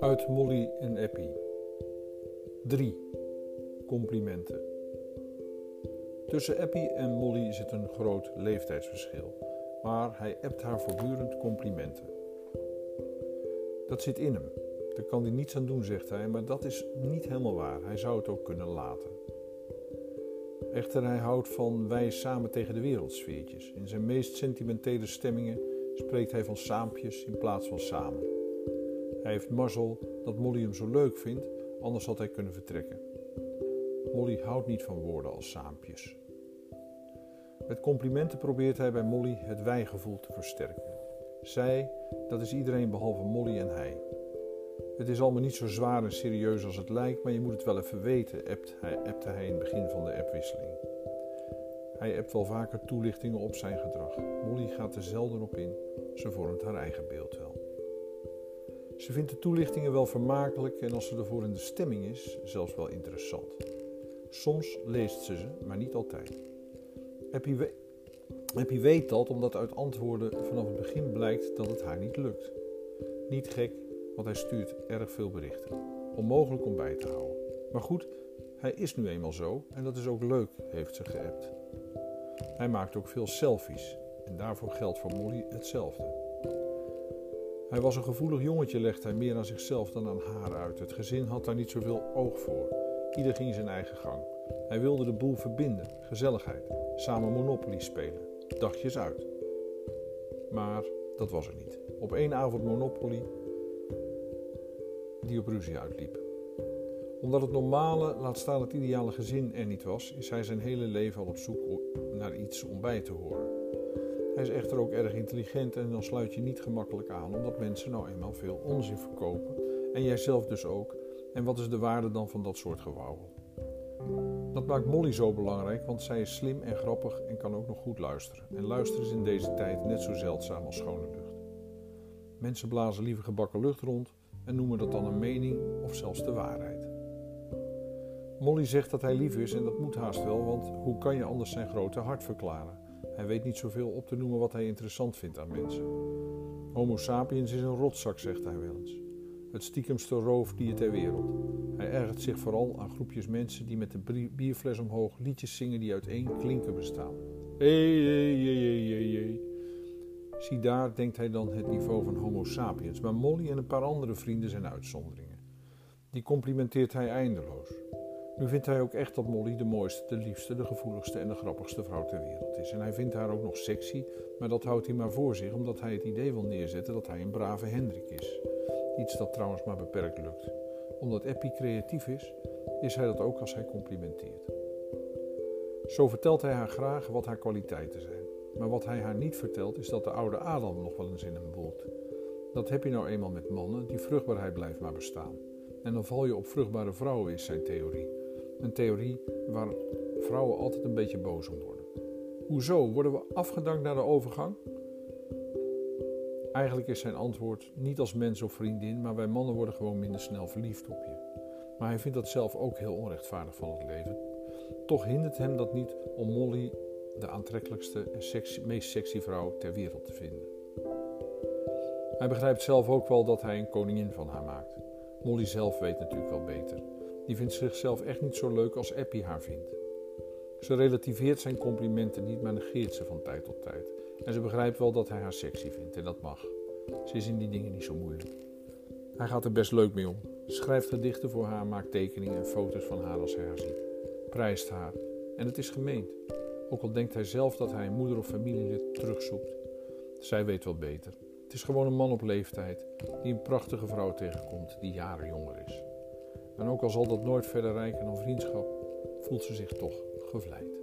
Uit Molly en Eppie. 3. Complimenten. Tussen Eppie en Molly zit een groot leeftijdsverschil, maar hij appt haar voortdurend complimenten. Dat zit in hem. Daar kan hij niets aan doen, zegt hij, maar dat is niet helemaal waar. Hij zou het ook kunnen laten. Echter, hij houdt van wij samen tegen de wereld sfeertjes. In zijn meest sentimentele stemmingen spreekt hij van saampjes in plaats van samen. Hij heeft mazzel dat Molly hem zo leuk vindt, anders had hij kunnen vertrekken. Molly houdt niet van woorden als saampjes. Met complimenten probeert hij bij Molly het wijgevoel te versterken. Zij, dat is iedereen behalve Molly en hij. Het is allemaal niet zo zwaar en serieus als het lijkt, maar je moet het wel even weten, appte hij, appte hij in het begin van de appwisseling. Hij appt wel vaker toelichtingen op zijn gedrag. Molly gaat er zelden op in, ze vormt haar eigen beeld wel. Ze vindt de toelichtingen wel vermakelijk en als ze ervoor in de stemming is, zelfs wel interessant. Soms leest ze ze, maar niet altijd. We Appie weet dat omdat uit antwoorden vanaf het begin blijkt dat het haar niet lukt. Niet gek, want hij stuurt erg veel berichten. Onmogelijk om bij te houden. Maar goed, hij is nu eenmaal zo en dat is ook leuk, heeft ze geappt. Hij maakt ook veel selfies en daarvoor geldt voor Molly hetzelfde. Hij was een gevoelig jongetje, legt hij meer aan zichzelf dan aan haar uit. Het gezin had daar niet zoveel oog voor. Ieder ging zijn eigen gang. Hij wilde de boel verbinden, gezelligheid, samen Monopoly spelen, dagjes uit. Maar dat was er niet. Op één avond Monopoly die op ruzie uitliep. Omdat het normale, laat staan het ideale gezin er niet was, is hij zijn hele leven al op zoek naar iets om bij te horen. Hij is echter ook erg intelligent en dan sluit je niet gemakkelijk aan, omdat mensen nou eenmaal veel onzin verkopen en jijzelf dus ook. En wat is de waarde dan van dat soort gewauwel? Dat maakt Molly zo belangrijk, want zij is slim en grappig en kan ook nog goed luisteren. En luisteren is in deze tijd net zo zeldzaam als schone lucht. Mensen blazen liever gebakken lucht rond en noemen dat dan een mening of zelfs de waarheid. Molly zegt dat hij lief is en dat moet haast wel, want hoe kan je anders zijn grote hart verklaren? Hij weet niet zoveel op te noemen wat hij interessant vindt aan mensen. Homo sapiens is een rotzak, zegt hij wel eens. Het stiekemste roofdier ter wereld. Hij ergert zich vooral aan groepjes mensen die met de bierfles omhoog liedjes zingen die uit één klinker bestaan. Hé, hé, hé, hé, hé. Zie daar, denkt hij dan, het niveau van Homo sapiens. Maar Molly en een paar andere vrienden zijn uitzonderingen. Die complimenteert hij eindeloos. Nu vindt hij ook echt dat Molly de mooiste, de liefste, de gevoeligste en de grappigste vrouw ter wereld is. En hij vindt haar ook nog sexy, maar dat houdt hij maar voor zich omdat hij het idee wil neerzetten dat hij een brave Hendrik is. Iets dat trouwens maar beperkt lukt. Omdat Eppie creatief is, is hij dat ook als hij complimenteert. Zo vertelt hij haar graag wat haar kwaliteiten zijn. Maar wat hij haar niet vertelt is dat de oude Adam nog wel eens in hem woelt. Dat heb je nou eenmaal met mannen, die vruchtbaarheid blijft maar bestaan. En dan val je op vruchtbare vrouwen, is zijn theorie. Een theorie waar vrouwen altijd een beetje boos om worden. Hoezo? Worden we afgedankt naar de overgang? Eigenlijk is zijn antwoord niet als mens of vriendin, maar wij mannen worden gewoon minder snel verliefd op je. Maar hij vindt dat zelf ook heel onrechtvaardig van het leven. Toch hindert hem dat niet om Molly de aantrekkelijkste en meest sexy vrouw ter wereld te vinden. Hij begrijpt zelf ook wel dat hij een koningin van haar maakt. Molly zelf weet natuurlijk wel beter. Die vindt zichzelf echt niet zo leuk als Eppie haar vindt. Ze relativeert zijn complimenten niet, maar negeert ze van tijd tot tijd. En ze begrijpt wel dat hij haar sexy vindt en dat mag. Ze is in die dingen niet zo moeilijk. Hij gaat er best leuk mee om. Schrijft gedichten voor haar, maakt tekeningen en foto's van haar als hij haar ziet. Prijst haar. En het is gemeend. Ook al denkt hij zelf dat hij een moeder of familielid terugzoekt. Zij weet wel beter. Het is gewoon een man op leeftijd die een prachtige vrouw tegenkomt die jaren jonger is. En ook al zal dat nooit verder rijken dan vriendschap, voelt ze zich toch gevleid.